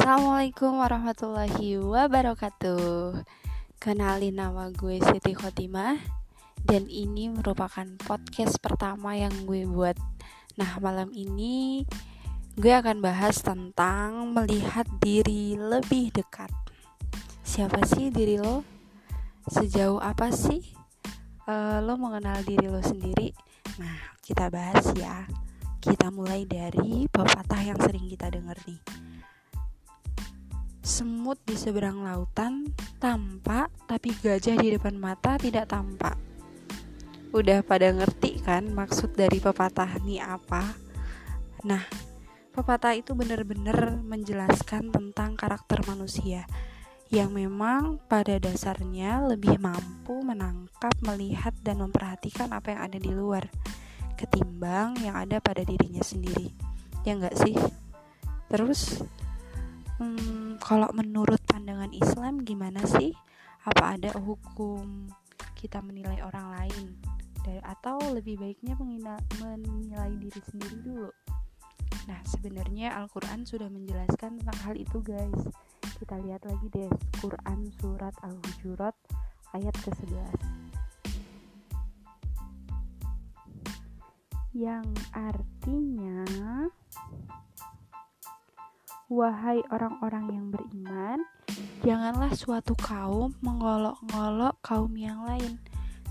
Assalamualaikum warahmatullahi wabarakatuh. Kenalin nama gue Siti Khotimah Dan ini merupakan podcast pertama yang gue buat. Nah malam ini gue akan bahas tentang melihat diri lebih dekat. Siapa sih diri lo? Sejauh apa sih uh, lo mengenal diri lo sendiri? Nah kita bahas ya. Kita mulai dari pepatah yang sering kita denger nih Semut di seberang lautan tampak, tapi gajah di depan mata tidak tampak. Udah pada ngerti kan maksud dari pepatah ini apa? Nah, pepatah itu benar-benar menjelaskan tentang karakter manusia yang memang pada dasarnya lebih mampu menangkap, melihat, dan memperhatikan apa yang ada di luar ketimbang yang ada pada dirinya sendiri. Ya enggak sih? Terus hmm, kalau menurut pandangan Islam gimana sih? Apa ada hukum kita menilai orang lain dari atau lebih baiknya menilai diri sendiri dulu? Nah, sebenarnya Al-Qur'an sudah menjelaskan tentang hal itu, guys. Kita lihat lagi deh Quran surat Al-Hujurat ayat ke-11. Yang artinya Wahai orang-orang yang beriman, janganlah suatu kaum mengolok-ngolok kaum yang lain,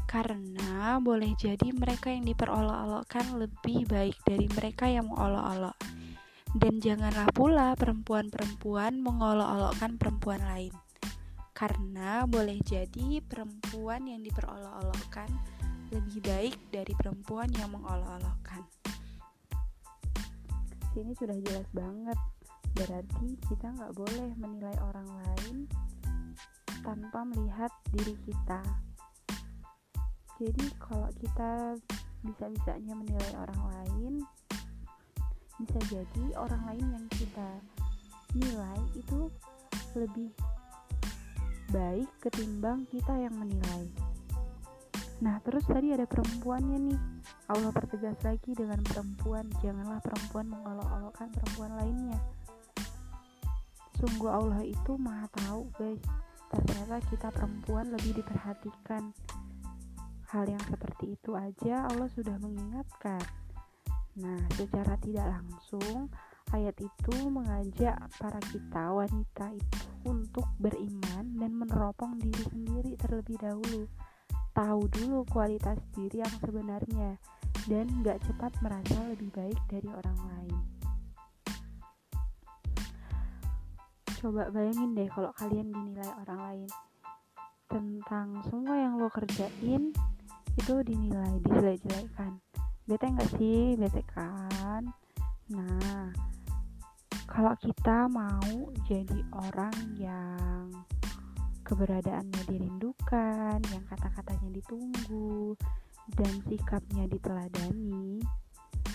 karena boleh jadi mereka yang diperolok-olokkan lebih baik dari mereka yang mengolok-olok. Dan janganlah pula perempuan-perempuan mengolok-olokkan perempuan lain, karena boleh jadi perempuan yang diperolok-olokkan lebih baik dari perempuan yang mengolok-olokkan. Sini sudah jelas banget berarti kita nggak boleh menilai orang lain tanpa melihat diri kita. Jadi kalau kita bisa-bisanya menilai orang lain bisa jadi orang lain yang kita nilai itu lebih baik ketimbang kita yang menilai. Nah terus tadi ada perempuannya nih. Allah pertegas lagi dengan perempuan. Janganlah perempuan mengolok-olokkan perempuan lainnya Sungguh Allah itu maha tahu guys. Ternyata kita perempuan lebih diperhatikan. Hal yang seperti itu aja Allah sudah mengingatkan. Nah secara tidak langsung Ayat itu mengajak para kita wanita itu untuk beriman dan meneropong diri sendiri terlebih dahulu. Tahu dulu kualitas diri yang sebenarnya Dan gak cepat merasa lebih baik dari orang lain Coba bayangin deh kalau kalian dinilai orang lain tentang semua yang lo kerjain itu dinilai dijelek-jelekan. Bete nggak sih? Bete kan? Nah, kalau kita mau jadi orang yang keberadaannya dirindukan, yang kata-katanya ditunggu, dan sikapnya diteladani,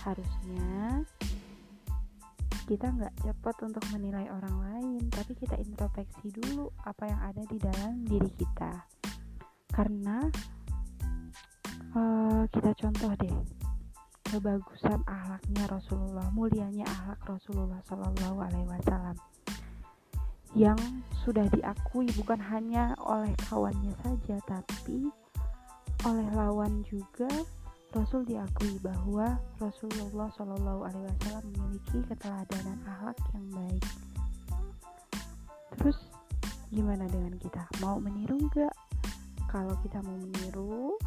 harusnya kita nggak cepat untuk menilai orang lain, tapi kita introspeksi dulu apa yang ada di dalam diri kita. Karena uh, kita contoh deh kebagusan ahlaknya Rasulullah, mulianya ahlak Rasulullah Shallallahu Alaihi Wasallam yang sudah diakui bukan hanya oleh kawannya saja, tapi oleh lawan juga Rasul diakui bahwa Rasulullah Shallallahu Alaihi Wasallam memiliki keteladanan akhlak yang baik. Terus gimana dengan kita? Mau meniru nggak? Kalau kita mau meniru,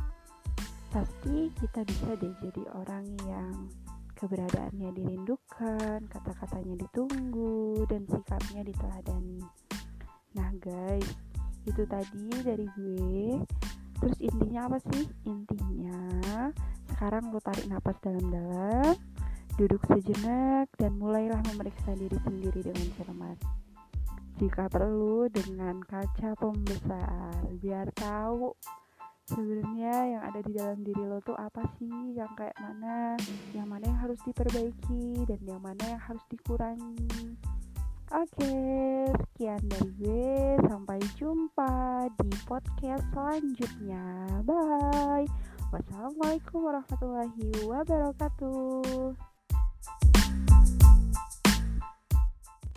pasti kita bisa deh jadi orang yang keberadaannya dirindukan, kata-katanya ditunggu, dan sikapnya diteladani. Nah guys, itu tadi dari gue. Terus intinya apa sih? Intinya sekarang lo tarik nafas dalam-dalam, duduk sejenak, dan mulailah memeriksa diri sendiri dengan cermat. Jika perlu dengan kaca pembesar, biar tahu sebenarnya yang ada di dalam diri lo tuh apa sih, yang kayak mana, yang mana yang harus diperbaiki, dan yang mana yang harus dikurangi. Oke, sekian dari gue. Sampai jumpa di podcast selanjutnya. Bye. Wassalamualaikum warahmatullahi wabarakatuh.